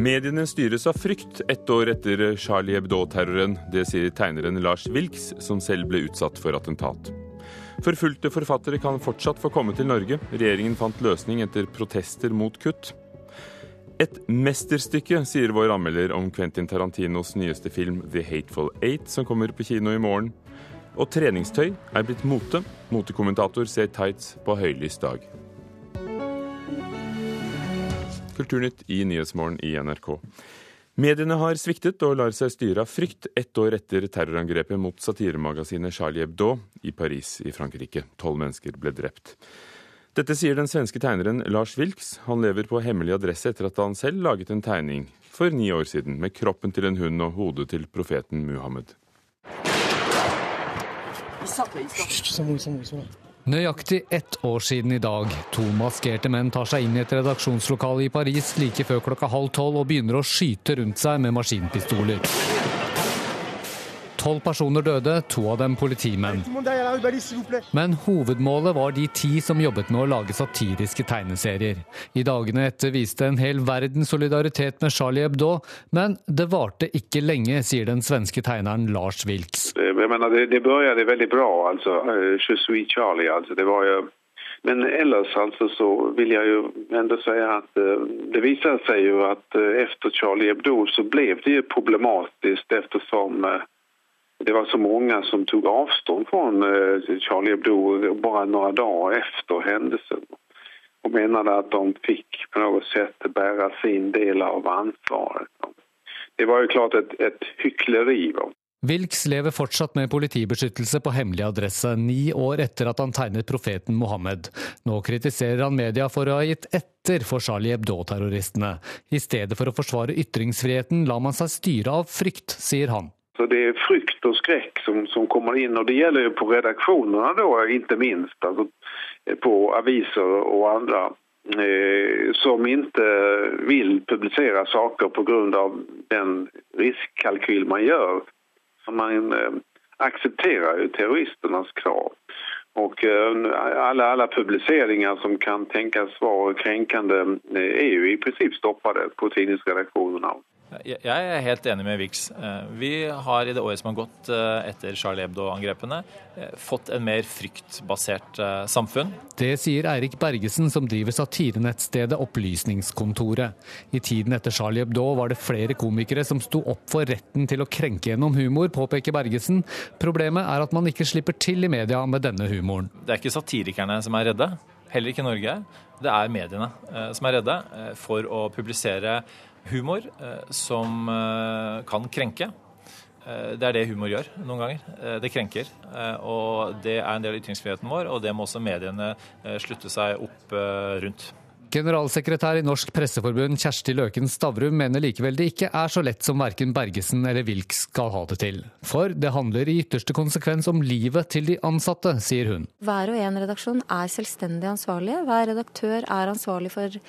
Mediene styres av frykt ett år etter Charlie Hebdo-terroren. Det sier tegneren Lars Wilks, som selv ble utsatt for attentat. Forfulgte forfattere kan fortsatt få komme til Norge. Regjeringen fant løsning etter protester mot kutt. Et mesterstykke, sier vår anmelder om Quentin Tarantinos nyeste film The Hateful Eight, som kommer på kino i morgen. Og treningstøy er blitt mote. Motekommentator ser tights på høylys dag. Kulturnytt i Nyhetsmorgen i NRK. Mediene har sviktet og lar seg styre av frykt ett år etter terrorangrepet mot satiremagasinet Charlie Hebdo i Paris i Frankrike. Tolv mennesker ble drept. Dette sier den svenske tegneren Lars Wilks. Han lever på hemmelig adresse etter at han selv laget en tegning for ni år siden med kroppen til en hund og hodet til profeten Muhammed. Nøyaktig ett år siden i dag. To maskerte menn tar seg inn i et redaksjonslokale i Paris like før klokka halv tolv og begynner å skyte rundt seg med maskinpistoler. Tolv personer døde, to av dem politimenn. Men hovedmålet var de ti som jobbet med å lage satiriske tegneserier. I dagene etter viste en hel verden solidaritet med Charlie Hebdo, men det varte ikke lenge, sier den svenske tegneren Lars Wilks. Jeg mener, det, det begynte veldig bra, altså. Je suis Charlie, altså. Det var jo men ellers altså så vil jeg jo enda si at uh, det viser seg jo at etter efter Charlie Hebdo så ble det jo problematisk eftersom det var så mange som tok avstånd fra eh, Charlie Hebdo bare noen dager etter hendelsen. Og mente at de fikk på noe sett bære sin del av ansvaret. Det var jo klart et, et hykleri. Wilks lever fortsatt med politibeskyttelse på hemmelig adresse, ni år etter at han tegnet profeten Mohammed. Nå kritiserer han media for å ha gitt etter for Charlie Hebdo-terroristene. I stedet for å forsvare ytringsfriheten lar man seg styre av frykt, sier han. Så det er frykt og skrekk som, som, kommer inn, og det gjelder jo på redaksjonene da, ikke minst. Altså på aviser og andre eh, som ikke vil publisere saker pga. den riskkalkyl man gjør. Man eh, aksepterer jo terroristenes krav. Og eh, alle, alle publiseringer som kan tenkes være krenkende, eh, er jo i prinsipp stoppet på tidningsredaksjonene. Jeg er helt enig med Vix. Eh, vi har i det året som har gått eh, etter Charlie Hebdo-angrepene, eh, fått en mer fryktbasert samfunn. Det sier Eirik Bergesen, som driver satirenettstedet Opplysningskontoret. I tiden etter Charlie Hebdo var det flere komikere som sto opp for retten til å krenke gjennom humor, påpeker Bergesen. Problemet er at man ikke slipper til i media med denne humoren. Det er ikke satirikerne som er redde, heller ikke Norge. Det er mediene som er redde for å publisere humor eh, som eh, kan krenke. Eh, det er det humor gjør noen ganger. Det krenker. Og det er en del av ytringsfriheten vår, og det må også mediene slutte seg opp rundt. Generalsekretær i Norsk Presseforbund Kjersti Løken Stavrum mener likevel det ikke er så lett som verken Bergesen eller Wilks skal ha det til. For det handler i ytterste konsekvens om livet til de ansatte, sier hun. Hver og en redaksjon er selvstendig ansvarlige. Hver redaktør er ansvarlig for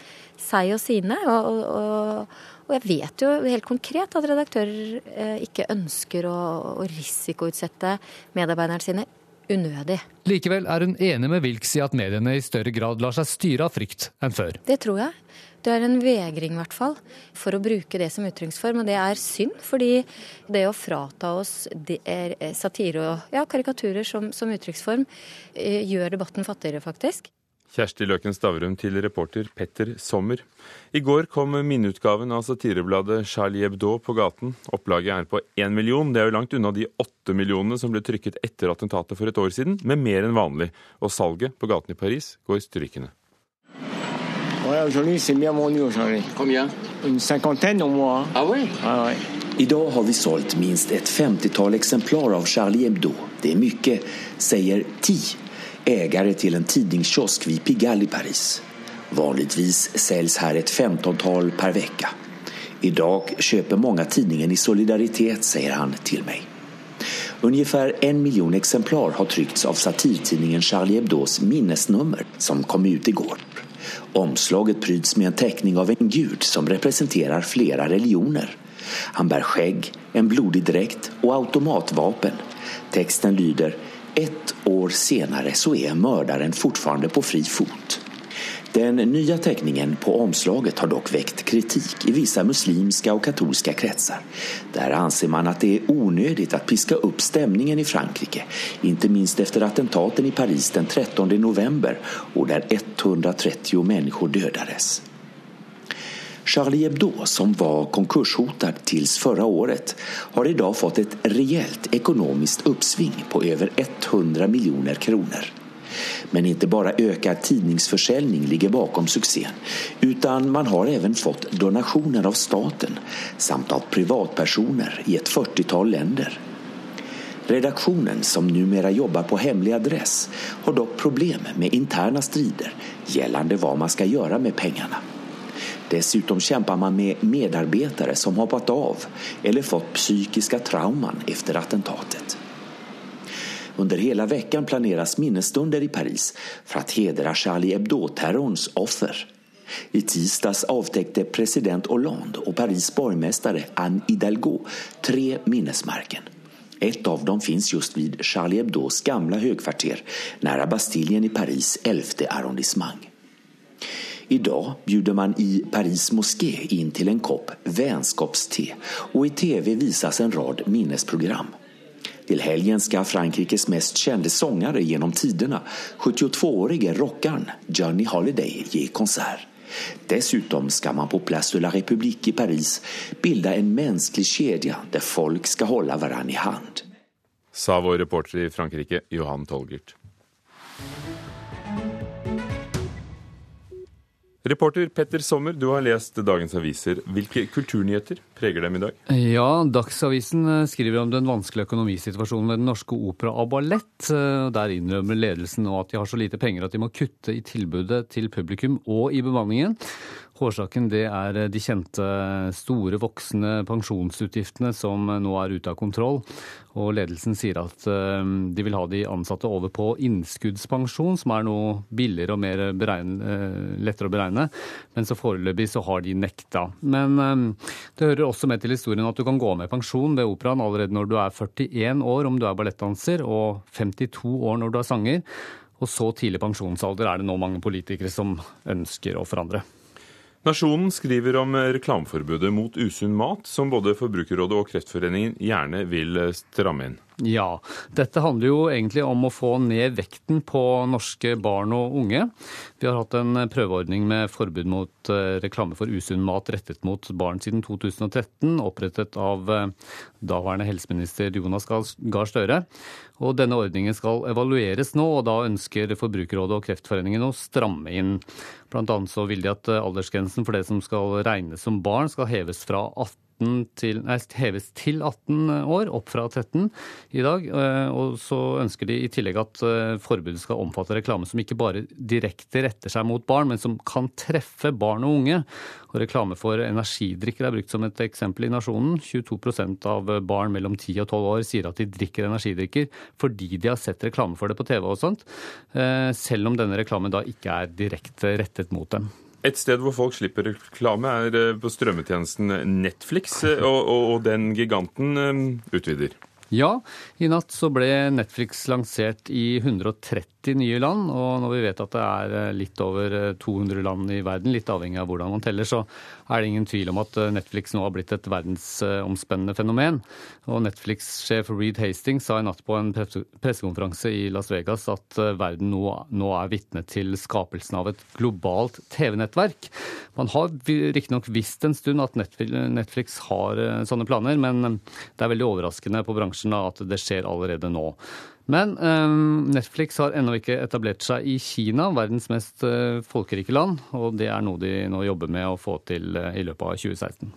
seg og sine. og, og og jeg vet jo helt konkret at redaktører eh, ikke ønsker å, å risikoutsette medarbeiderne sine unødig. Likevel er hun enig med Wilks i at mediene i større grad lar seg styre av frykt enn før. Det tror jeg. Det er en vegring, i hvert fall, for å bruke det som uttrykksform. Og det er synd, fordi det å frata oss eh, satire og ja, karikaturer som, som uttrykksform, eh, gjør debatten fattigere, faktisk. Kjersti Løken Stavrum til reporter Petter Sommer. I går kom minneutgaven av satirebladet Charlie Hebdo på gaten. Opplaget er på én million. Det er jo langt unna de åtte millionene som ble trykket etter attentatet for et år siden, med mer enn vanlig. Og salget på gaten i Paris går strykende. I dag har vi solgt minst et femtitall eksemplar av Charlie Hebdo. Det er mye, sier ti ägare till en tidningskiosk vid Pigalle i Paris. Vanligtvis säljs här ett femtontal per vecka. Idag köper många tidningen i solidaritet, säger han till mig. Ungefär en miljon exemplar har tryckts av satirtidningen Charlie Hebdos minnesnummer som kom ut igår. Omslaget pryds med en teckning av en gud som representerar flera religioner. Han bär skägg, en blodig dräkt och automatvapen. Texten lyder ett år senere så er mördaren fortfarande på fri fot. Den nya teckningen på omslaget har dock väckt kritik i vissa muslimska och katolska kretsar. Där anser man att det är onödigt att piska upp stämningen i Frankrike, inte minst efter attentaten i Paris den 13 november och där 130 människor dödades. Charlie Hebdo, som var konkurshotad tills förra året, har idag fått ett rejält ekonomiskt uppsving på över 100 miljoner kronor. Men inte bara ökad tidningsförsäljning ligger bakom succén utan man har även fått donationer av staten samt av privatpersoner i ett 40-tal länder. Redaktionen, som numera jobbar på hemlig adress, har dock problem med interna strider gällande vad man ska göra med pengarna. Dessutom kämpar man med medarbetare som hoppat av eller fått psykiska trauman efter attentatet. Under hela veckan planeras minnesstunder i Paris för att hedra Charlie Hebdo-terrorns offer. I tisdags avtäckte president Hollande och Paris borgmästare Anne Hidalgo tre minnesmärken. Ett av dem finns just vid Charlie Hebdos gamla högkvarter nära Bastiljen i Paris 11 arrondissement. Idag bjuder man i Paris moské in till en kopp vänskapste och i tv visas en rad minnesprogram. Till helgen ska Frankrikes mest kände sångare genom tiderna, 72-årige rockaren Johnny Holiday, ge konsert. Dessutom ska man på Place de la République i Paris bilda en mänsklig kedja där folk ska hålla varann i hand. Sa vår reporter i Frankrike, Johan Tolgert. Reporter Petter Sommer, du har lest dagens aviser. Hvilke kulturnyheter preger dem i dag? Ja, Dagsavisen eh, skriver om den vanskelige økonomisituasjonen ved Den norske opera og ballett. Eh, der innrømmer ledelsen nå at de har så lite penger at de må kutte i tilbudet til publikum og i bemanningen. Årsaken det er de kjente store, voksende pensjonsutgiftene som nå er ute av kontroll. Og ledelsen sier at eh, de vil ha de ansatte over på innskuddspensjon, som er noe billigere og beregne, lettere å beregne. Men så foreløpig så har de nekta. Men det hører også med til historien at du kan gå med pensjon ved operaen allerede når du er 41 år om du er ballettdanser, og 52 år når du er sanger. Og så tidlig pensjonsalder er det nå mange politikere som ønsker å forandre. Nasjonen skriver om reklameforbudet mot usunn mat, som både Forbrukerrådet og Kreftforeningen gjerne vil stramme inn. Ja, dette handler jo egentlig om å få ned vekten på norske barn og unge. Vi har hatt en prøveordning med forbud mot eh, reklame for usunn mat rettet mot barn siden 2013, opprettet av eh, daværende helseminister Jonas Gahr Støre. Og denne ordningen skal evalueres nå, og da ønsker Forbrukerrådet og Kreftforeningen å stramme inn. Blant annet så vil de at aldersgrensen for det som skal regnes som barn, skal heves fra 18 til, nei, heves til 18 år, opp fra 13 i dag. Eh, og så ønsker de i tillegg at eh, forbudet skal omfatte reklame som ikke bare direkte retter seg mot barn, men som kan treffe barn og unge. Og reklame for energidrikker er brukt som et eksempel i Nasjonen. 22% av barn mellom 10 og 12 år sier at de drikker energidrikker fordi de har sett reklame for det på TV og sånt, eh, selv om denne reklamen da ikke er direkte rettet mot dem. Et sted hvor folk slipper reklame, er eh, på strømmetjenesten Netflix, eh, og, og, den giganten eh, utvider. Ja, i natt så ble Netflix lansert i 130 nye land. Og når vi vet at det er litt over 200 land i verden, litt avhengig av hvordan man teller, så er det ingen tvil om at eh, Netflix nå har blitt et verdensomspennende fenomen. Og Netflix-sjef Reed Hastings sa i natt på en pressekonferanse i Las Vegas at eh, verden nå, nå er vitne til skapelsen av et globalt TV-nettverk. Man har riktignok visst en stund at Netflix har eh, sånne planer, men det er veldig overraskende på bransjen at det skjer allerede nå. Men um, Netflix har ennå ikke etablert seg i Kina, verdens mest uh, folkerike land. Og det er noe de nå jobber med å få til uh, i løpet av 2016.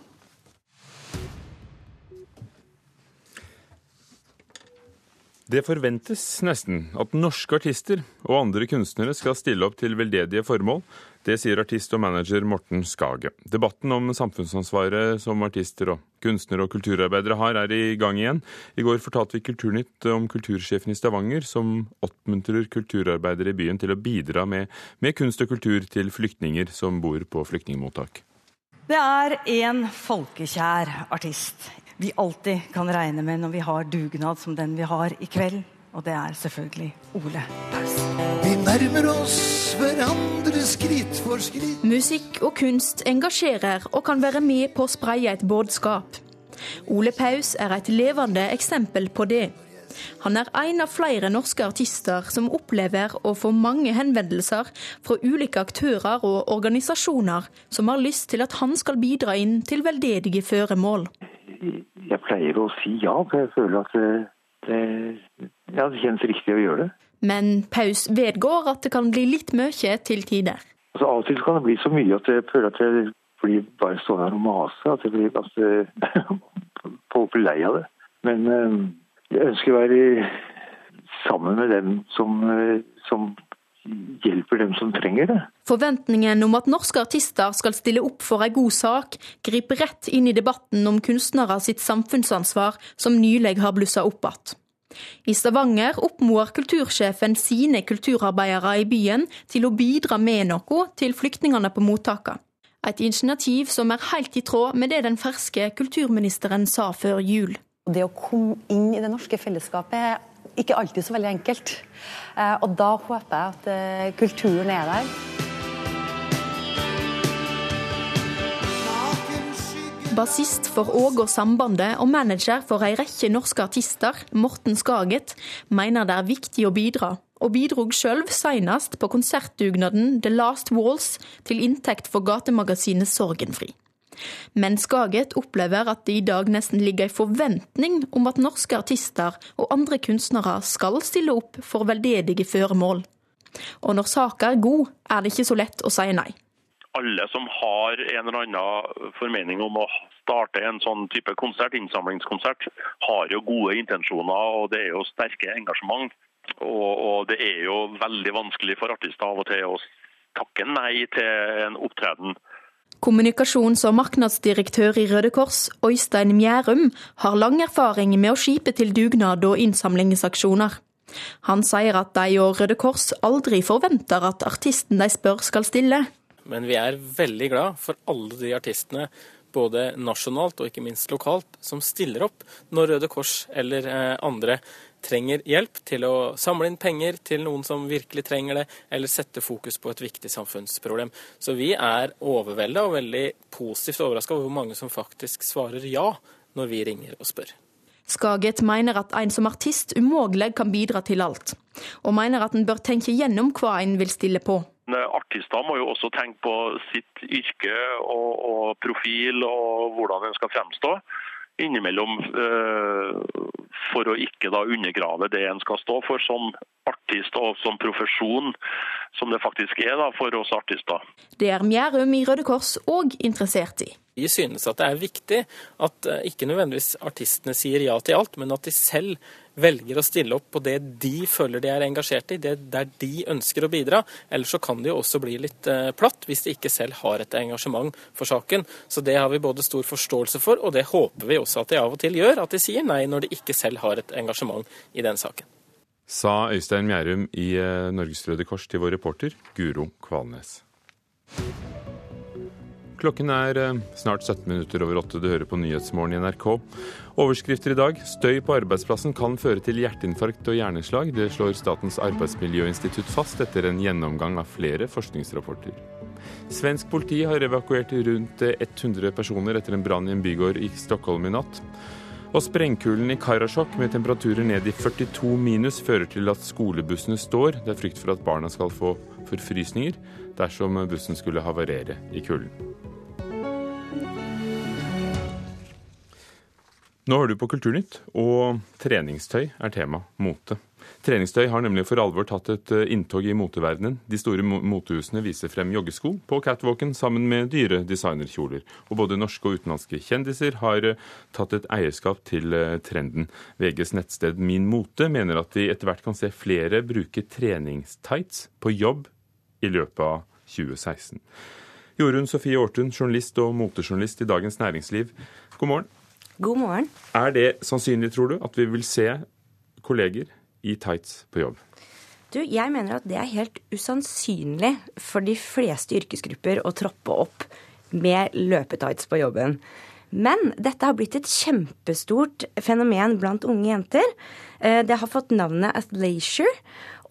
Det forventes nesten at norske artister og andre kunstnere skal stille opp til veldedige formål det sier artist og manager Morten Skage. Debatten om samfunnsansvaret som artister og kunstnere og kulturarbeidere har, er i gang igjen. I går fortalte vi Kulturnytt om kultursjefen i Stavanger, som oppmuntrer kulturarbeidere i byen til å bidra med, med kunst og kultur til flyktninger som bor på flyktningmottak. Det er en folkekjær artist vi alltid kan regne med når vi har dugnad som den vi har i kveld. Og det er selvfølgelig Ole Paus. Vi nærmer oss hverandre skritt for skritt. Musikk og kunst engasjerer og kan være med på å spreie et budskap. Ole Paus er et levende eksempel på det. Han er en av flere norske artister som opplever å få mange henvendelser fra ulike aktører og organisasjoner som har lyst til at han skal bidra inn til veldedige føremål. Jeg pleier å si ja, for jeg føler at det, ja, det kjennes riktig å gjøre det. Men Paus vedgår at det kan bli litt mye til tider. Altså, av og til kan det bli så mye at jeg føler at jeg blir bare stående her og mase. At, jeg blir, ganske lei av det. Men øh, jeg ønsker å være sammen med dem som, øh, som hjelper dem som trenger det. Forventningen om at norske artister skal stille opp for ei god sak, griper rett inn i debatten om kunstnere sitt samfunnsansvar, som nylig har blussa opp igjen. I Stavanger oppmoder kultursjefen sine kulturarbeidere i byen til å bidra med noe til flyktningene på mottakene. Et initiativ som er helt i tråd med det den ferske kulturministeren sa før jul. Det å komme inn i det norske fellesskapet ikke alltid så veldig enkelt. Eh, og da håper jeg at eh, kulturen er der. Bassist for Åge Sambandet og manager for ei rekke norske artister, Morten Skaget, mener det er viktig å bidra, og bidrog sjøl senest på konsertdugnaden The Last Walls til inntekt for gatemagasinet Sorgenfri. Men Skaget opplever at det i dag nesten ligger en forventning om at norske artister og andre kunstnere skal stille opp for veldedige føremål. Og når saka er god, er det ikke så lett å si nei alle som har en eller annen formening om å starte en sånn type konsert, innsamlingskonsert, har jo gode intensjoner og det er jo sterke engasjement. Og, og det er jo veldig vanskelig for artister av og til å takke nei til en opptreden. Kommunikasjons- og marknadsdirektør i Røde Kors, Øystein Mjærum, har lang erfaring med å skipe til dugnad og innsamlingsaksjoner. Han sier at de og Røde Kors aldri forventer at artisten de spør skal stille. Men vi er veldig glad for alle de artistene, både nasjonalt og ikke minst lokalt, som stiller opp når Røde Kors eller eh, andre trenger hjelp til å samle inn penger til noen som virkelig trenger det, eller sette fokus på et viktig samfunnsproblem. Så vi er overvelda og veldig positivt overraska over hvor mange som faktisk svarer ja når vi ringer og spør. Skaget mener at en som artist umulig kan bidra til alt, og mener at en bør tenke gjennom hva en vil stille på. Artister må jo også tenke på sitt yrke og, og profil og hvordan en skal fremstå innimellom eh, for å ikke da undergrave det en skal stå for som artist og som profesjon, som det faktisk er da for oss artister. Det er Mjærum i Røde Kors òg interessert i. Vi synes at det er viktig at eh, ikke nødvendigvis artistene sier ja til alt, men at de selv velger å stille opp på det de føler de er engasjert i, det der de ønsker å bidra. Ellers så kan det jo også bli litt eh, platt hvis de ikke selv har et engasjement for saken. Så det har vi både stor forståelse for, og det håper vi også at de av og til gjør. At de sier nei når de ikke selv har et engasjement i den saken. Sa Øystein Mjærum i eh, Norges Røde Kors til vår reporter Guro Kvalnes. Klokken er eh, snart 17 minutter over åtte. Du hører på Nyhetsmorgen i NRK. Overskrifter i dag. Støy på arbeidsplassen kan føre til hjerteinfarkt og hjerneslag. Det slår Statens arbeidsmiljøinstitutt fast etter en gjennomgang av flere forskningsrapporter. Svensk politi har evakuert rundt 100 personer etter en brann i en bygård i Stockholm i natt. Og sprengkulen i Karasjok med temperaturer ned i 42 minus fører til at skolebussene står. Det er frykt for at barna skal få forfrysninger dersom bussen skulle havarere i kulden. Nå hører du på Kulturnytt, og treningstøy er tema. Mote. Treningstøy har nemlig for alvor tatt et eh, inntog i moteverdenen. De store motehusene viser frem joggesko på catwalken sammen med dyre designerkjoler. Og både norske og utenlandske kjendiser har eh, tatt et eierskap til eh, trenden. VGs nettsted Min Mote mener at de etter hvert kan se flere bruke treningstights på jobb i løpet av 2016. Jorunn Sofie Aartun, journalist og motejournalist i Dagens Næringsliv. God morgen. God morgen. Er det sannsynlig, tror du, at vi vil se kolleger i tights på jobb? Du, jeg mener at det er helt usannsynlig for de fleste yrkesgrupper å troppe opp med løpetights på jobben. Men dette har blitt et kjempestort fenomen blant unge jenter. Eh, det har fått navnet athleisure.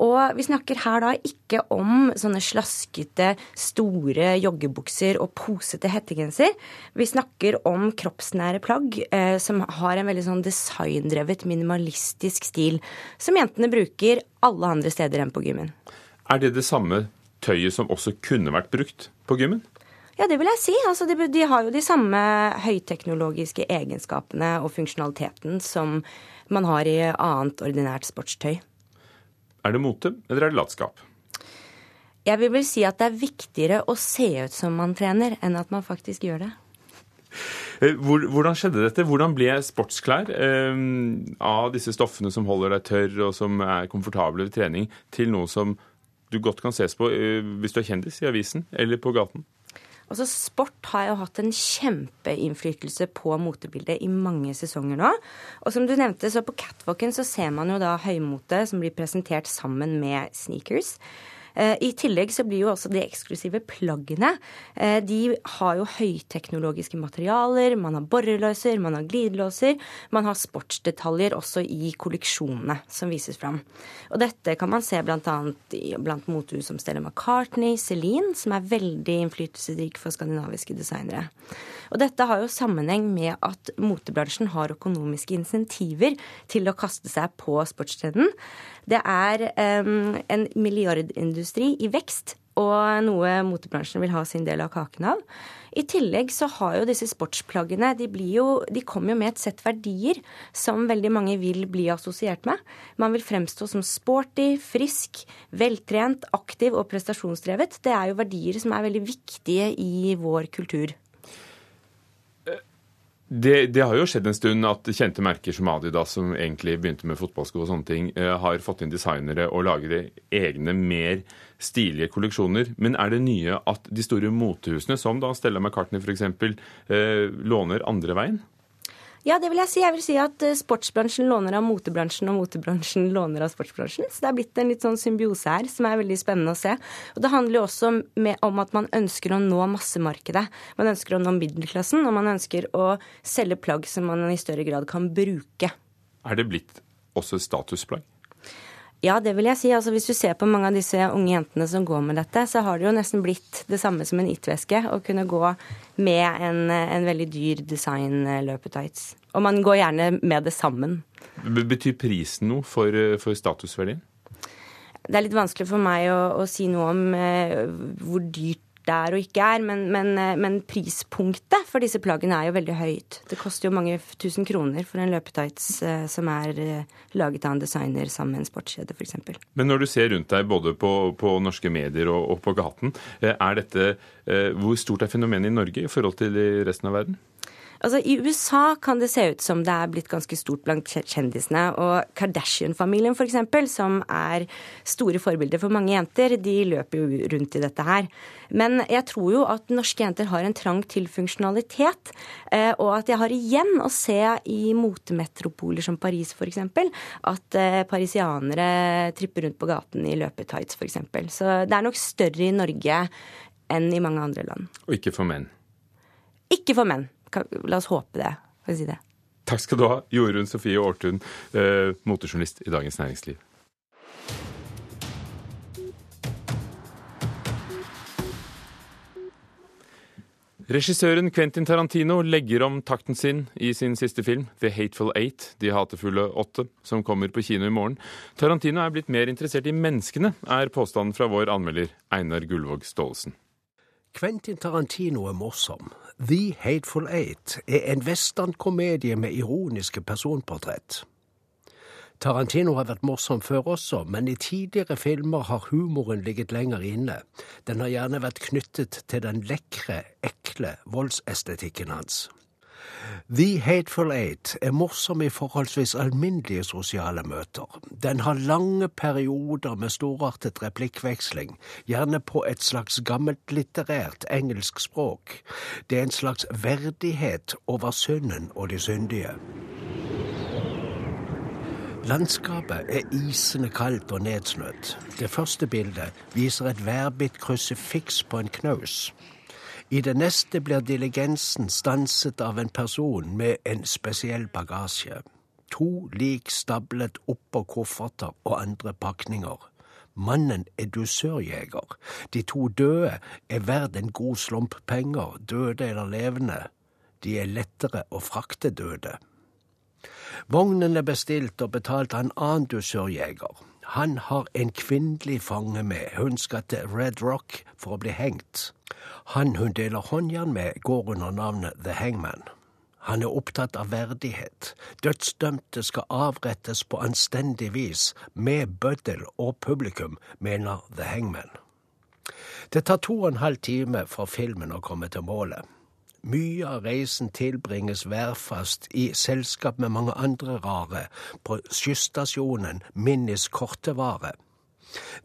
Og vi snakker her da ikke om sånne slaskete, store joggebukser og posete hettegenser. Vi snakker om kroppsnære plagg eh, som har en veldig sånn designdrevet, minimalistisk stil. Som jentene bruker alle andre steder enn på gymmen. Er det det samme tøyet som også kunne vært brukt på gymmen? Ja, det vil jeg si. Altså, de, de, har jo de samme høyteknologiske egenskapene og funksjonaliteten som man har i annet ordinært sportstøy. Er det mote, eller er det latskap? Jeg vil vel si at det er viktigere å se ut som man trener, enn at man faktisk gjør det. Eh, hvordan skjedde dette? Hvordan ble sportsklær eh, av disse stoffene som holder deg tørr og som er komfortable ved trening, til noe som du godt kan ses på eh, hvis du er kjendis i avisen eller på gaten? Altså, Sport har jo hatt en kjempeinnflytelse på motebildet i mange sesonger nå. Og som du nevnte, så på catwalken så ser man jo da høymote som blir presentert sammen med sneakers. Eh, I tillegg så blir jo også de eksklusive plaggene eh, De har jo høyteknologiske materialer. Man har borreløser, man har glidelåser. Man har sportsdetaljer også i kolleksjonene som vises fram. Og dette kan man se bl.a. blant motehus som Stella McCartney, Celine, som er veldig innflytelsesrik for skandinaviske designere. Og dette har jo sammenheng med at motebransjen har økonomiske insentiver til å kaste seg på sportstrenden. Det er um, en milliardindustri i vekst, og noe motebransjen vil ha sin del av kaken av. I tillegg så har jo disse sportsplaggene De, jo, de kommer jo med et sett verdier som veldig mange vil bli assosiert med. Man vil fremstå som sporty, frisk, veltrent, aktiv og prestasjonsdrevet. Det er jo verdier som er veldig viktige i vår kultur. Det, det, har jo skjedd en stund at kjente merker som Adidas, som egentlig begynte med fotballsko og sånne ting, eh, har fått inn designere og lager egne, mer stilige kolleksjoner. Men er det nye at de store motehusene, som da Stella McCartney f.eks., eh, låner andre veien? Ja, det vil jeg si. Jeg vil si at eh, sportsbransjen låner av motebransjen, og motebransjen låner av sportsbransjen. Så det er blitt en litt sånn symbiose her som er veldig spennende å se. Og det handler jo også om at man ønsker å nå massemarkedet. Man ønsker å nå middelklassen, og man ønsker å selge plagg som man i større grad kan bruke. Er det blitt også statusplagg? Ja, det vil jeg si. Altså, hvis du ser på mange av disse unge jentene som går med dette, så har det jo nesten blitt det samme som en it-veske å kunne gå med en, en veldig dyr design løpetights. Og man går gjerne med det sammen. Betyr prisen noe for, for statusverdien? Det er litt vanskelig for meg å, å si noe om eh, hvor dyrt det er og ikke er, men, men, eh, men, prispunktet for disse plaggene er jo veldig høyt. Det koster jo mange tusen kroner for en løpetights eh, som er eh, laget av en designer sammen med en sportskjede f.eks. Men når du ser rundt deg både på, på norske medier og, og, på gaten, er dette, hvor stort er fenomenet i Norge i forhold til resten av verden? Altså, I USA kan det se ut som det er blitt ganske stort blant kjendisene. Og Kardashian-familien f.eks., som er store forbilder for mange jenter, de løper jo rundt i dette her. Men jeg tror jo at norske jenter har en trang til funksjonalitet. Eh, og at jeg har igjen å se i motemetropoler som Paris f.eks. at eh, parisianere tripper rundt på gaten i løpetights f.eks. Så det er nok større i Norge enn i mange andre land. Og ikke for menn? Ikke for menn. La oss håpe det, for å si det. Takk skal du ha, Jorunn Sofie Aartun, eh, motejournalist i Dagens Næringsliv. Regissøren Quentin Tarantino legger om takten sin i sin siste film, The Hateful Eight, De hatefulle åtte, som kommer på kino i morgen. Tarantino er blitt mer interessert i menneskene, er påstanden fra vår anmelder Einar Gullvåg Staalesen. Quentin Tarantino er morsom, The Hateful Eight er en westernkomedie med ironiske personportrett. Tarantino har vært morsom før også, men i tidligere filmer har humoren ligget lenger inne. Den har gjerne vært knyttet til den lekre, ekle voldsestetikken hans. The Hateful Eight er morsom i forholdsvis alminnelige sosiale møter. Den har lange perioder med storartet replikkveksling, gjerne på et slags gammelt litterært engelsk språk. Det er en slags verdighet over synden og de syndige. Landskapet er isende kaldt og nedsnødd. Det første bildet viser et værbitt krusifiks på en knaus. I det neste blir diligensen stanset av en person med en spesiell bagasje. To lik stablet oppå kofferter og andre pakninger. Mannen er dusørjeger. De to døde er verdt en god slump penger, døde eller levende. De er lettere å frakte døde. Vognen er bestilt og betalt av en annen dusørjeger. Han har en kvinnelig fange med, hun skal til Red Rock for å bli hengt. Han hun deler håndjern med, går under navnet The Hangman. Han er opptatt av verdighet. Dødsdømte skal avrettes på anstendig vis, med bøddel og publikum, mener The Hangman. Det tar to og en halv time for filmen å komme til målet. Mye av reisen tilbringes værfast i selskap med mange andre rare på skysstasjonen Minnis Kortevare.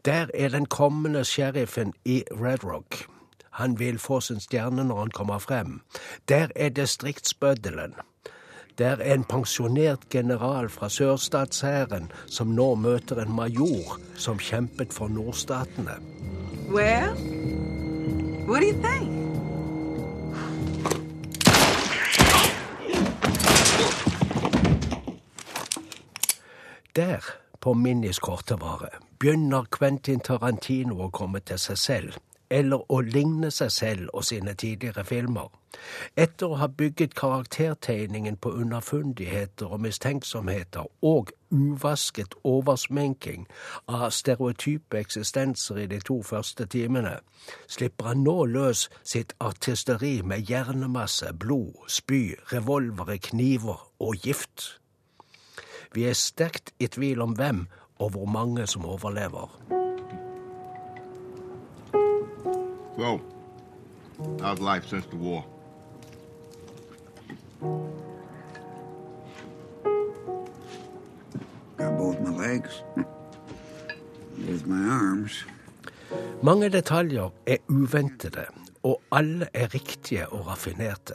Der er den kommende sheriffen i Red Rock. Han vil få sin stjerne når han kommer frem. Der er distriktsbøddelen. Der er en pensjonert general fra sørstatshæren som nå møter en major som kjempet for nordstatene. Well, what do you think? Der, på Minnis kortevare, begynner Quentin Tarantino å komme til seg selv, eller å ligne seg selv og sine tidligere filmer. Etter å ha bygget karaktertegningen på underfundigheter og mistenksomheter og uvasket oversminking av stereotype eksistenser i de to første timene, slipper han nå løs sitt artisteri med hjernemasse, blod, spy, revolvere, kniver og gift. Vi er sterkt i tvil om hvem og hvor mange som overlever. So, how's life since the war? Got both my legs. Both my arms. Mange detaljer er uventede, og alle er riktige og raffinerte.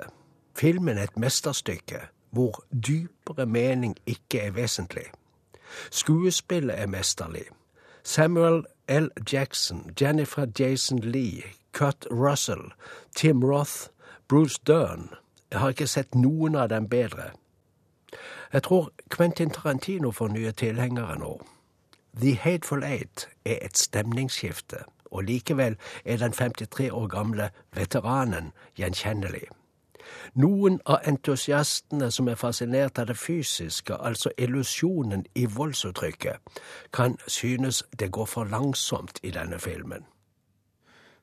Filmen er et mesterstykke hvor dypere mening ikke er vesentlig. Skuespillet er mesterlig. Samuel L. Jackson, Jennifer Jason Lee, Cut Russell, Tim Roth, Bruce Dern Jeg har ikke sett noen av dem bedre. Jeg tror Quentin Tarantino får nye tilhengere nå. The Hateful Eight er et stemningsskifte, og likevel er den 53 år gamle veteranen gjenkjennelig. Noen av entusiastene som er fascinert av det fysiske, altså illusjonen i voldsuttrykket, kan synes det går for langsomt i denne filmen.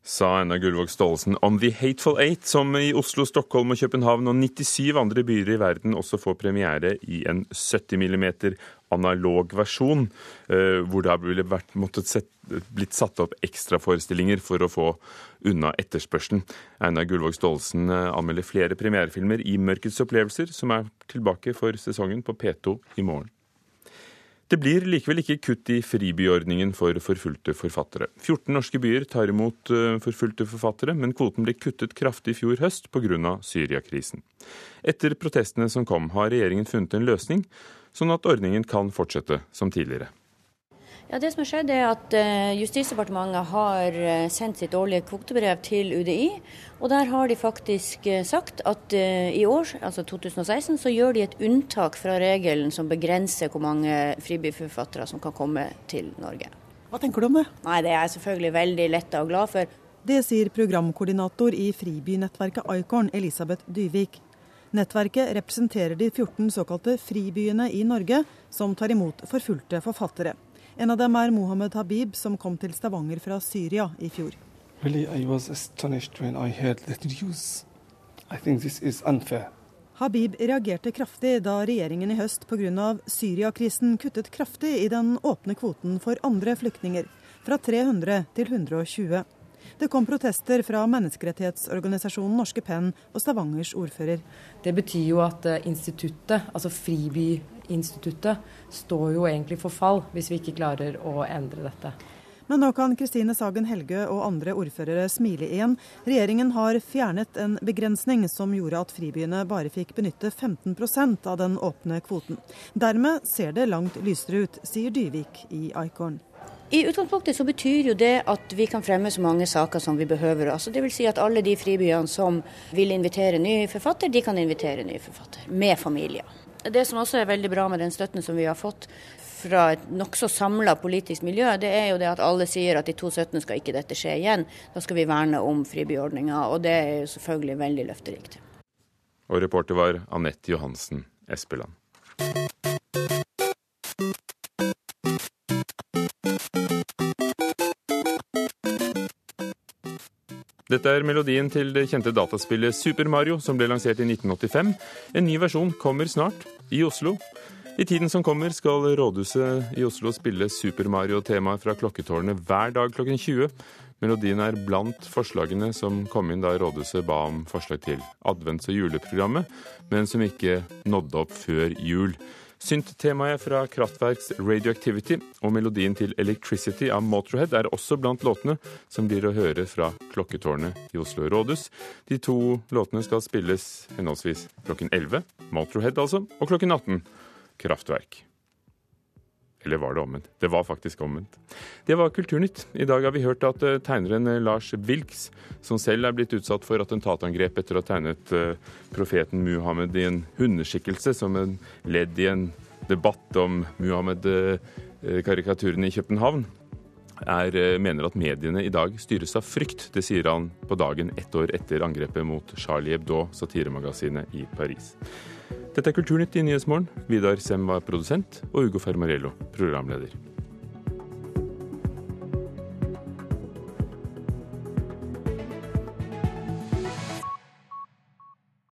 Sa Einar Gullvåg Staalesen om The Hateful Eight, som i Oslo, Stockholm og København og 97 andre byer i verden også får premiere i en 70 mm analog versjon, eh, hvor det ville vært, måttet sett, blitt satt opp ekstraforestillinger for å få unna etterspørselen. Einar Gullvåg Staalesen eh, anmelder flere premierefilmer i Mørkets opplevelser, som er tilbake for sesongen på P2 i morgen. Det blir likevel ikke kutt i fribyordningen for forfulgte forfattere. 14 norske byer tar imot eh, forfulgte forfattere, men kvoten ble kuttet kraftig i fjor høst pga. Syriakrisen. Etter protestene som kom, har regjeringen funnet en løsning, sånn at ordningen kan fortsette som tidligere. Ja, det som har skjedd er at eh, Justisdepartementet har eh, sendt sitt årlige kvotebrev til UDI. Og der har de faktisk eh, sagt at i år, altså 2016, så gjør de et unntak fra regelen som begrenser hvor mange fribyforfattere som kan komme til Norge. Hva tenker du om det? Nei, Det er jeg selvfølgelig veldig letta og glad for. Det sier programkoordinator i fribynettverket Icorn, Elisabeth Dyvik. Nettverket representerer de 14 såkalte fribyene i Norge som tar imot forfulgte forfattere. En av dem er Mohammed Habib, som kom til Stavanger fra Syria i fjor. Really, Habib reagerte kraftig da regjeringen i høst pga. Syriakrisen kuttet kraftig i den åpne kvoten for andre flyktninger, fra 300 til 120. Det kom protester fra menneskerettighetsorganisasjonen Norske Penn og Stavangers ordfører. Det betyr jo at eh, instituttet, altså Fribyinstituttet, står jo egentlig for fall hvis vi ikke klarer å endre dette. Men nå kan Kristine Sagen Helgø og andre ordførere smile igjen. Regjeringen har fjernet en begrensning som gjorde at fribyene bare fikk benytte 15% av den åpne kvoten. Dermed ser det langt lysere ut, sier Dyvik i Icorn. I utgangspunktet så betyr jo det at vi kan fremme så mange saker som vi behøver. Altså vil si at alle de fribyene som vil invitere ny forfatter, de kan invitere ny forfatter. Med familier. Det som også er veldig bra med den støtten som vi har fått fra et nokså samla politisk miljø, det er jo det at alle sier at i 2017 skal ikke dette skje igjen. Da skal vi verne om fribyordninga, og det er jo selvfølgelig veldig løfterikt. Og reporter var Anette Johansen Espeland. Dette er melodien til det kjente dataspillet Super Mario, som ble lansert i 1985. En ny versjon kommer snart, i Oslo. I tiden som kommer skal rådhuset i Oslo spille Super Mario-temaet fra klokketårnet hver dag klokken 20. Melodien er blant forslagene som kom inn da rådhuset ba om forslag til advents- og juleprogrammet, men som ikke nådde opp før jul. Synt-temaet fra Kraftverks Radioactivity og melodien til Electricity av Motorhead er også blant låtene som blir å høre fra klokketårnet i Oslo rådhus. De to låtene skal spilles henholdsvis klokken 11, Motorhead altså, og klokken 18, Kraftverk. Eller var det omvendt? Det var faktisk omvendt. Det var Kulturnytt. I dag har vi hørt at eh, tegneren eh, Lars Wilks, som selv er blitt utsatt for attentatangrep etter å ha tegnet eh, profeten Muhammed i en hundeskikkelse som en ledd i en debatt om Muhammed-karikaturene i København, er, mener at mediene i dag styres av frykt. Det sier han på dagen ett år etter angrepet mot Charlie Hebdo, satiremagasinet i Paris. Dette er Kulturnytt i Nyhetsmorgen. Vidar Sem var produsent, og Ugo Fermarello programleder.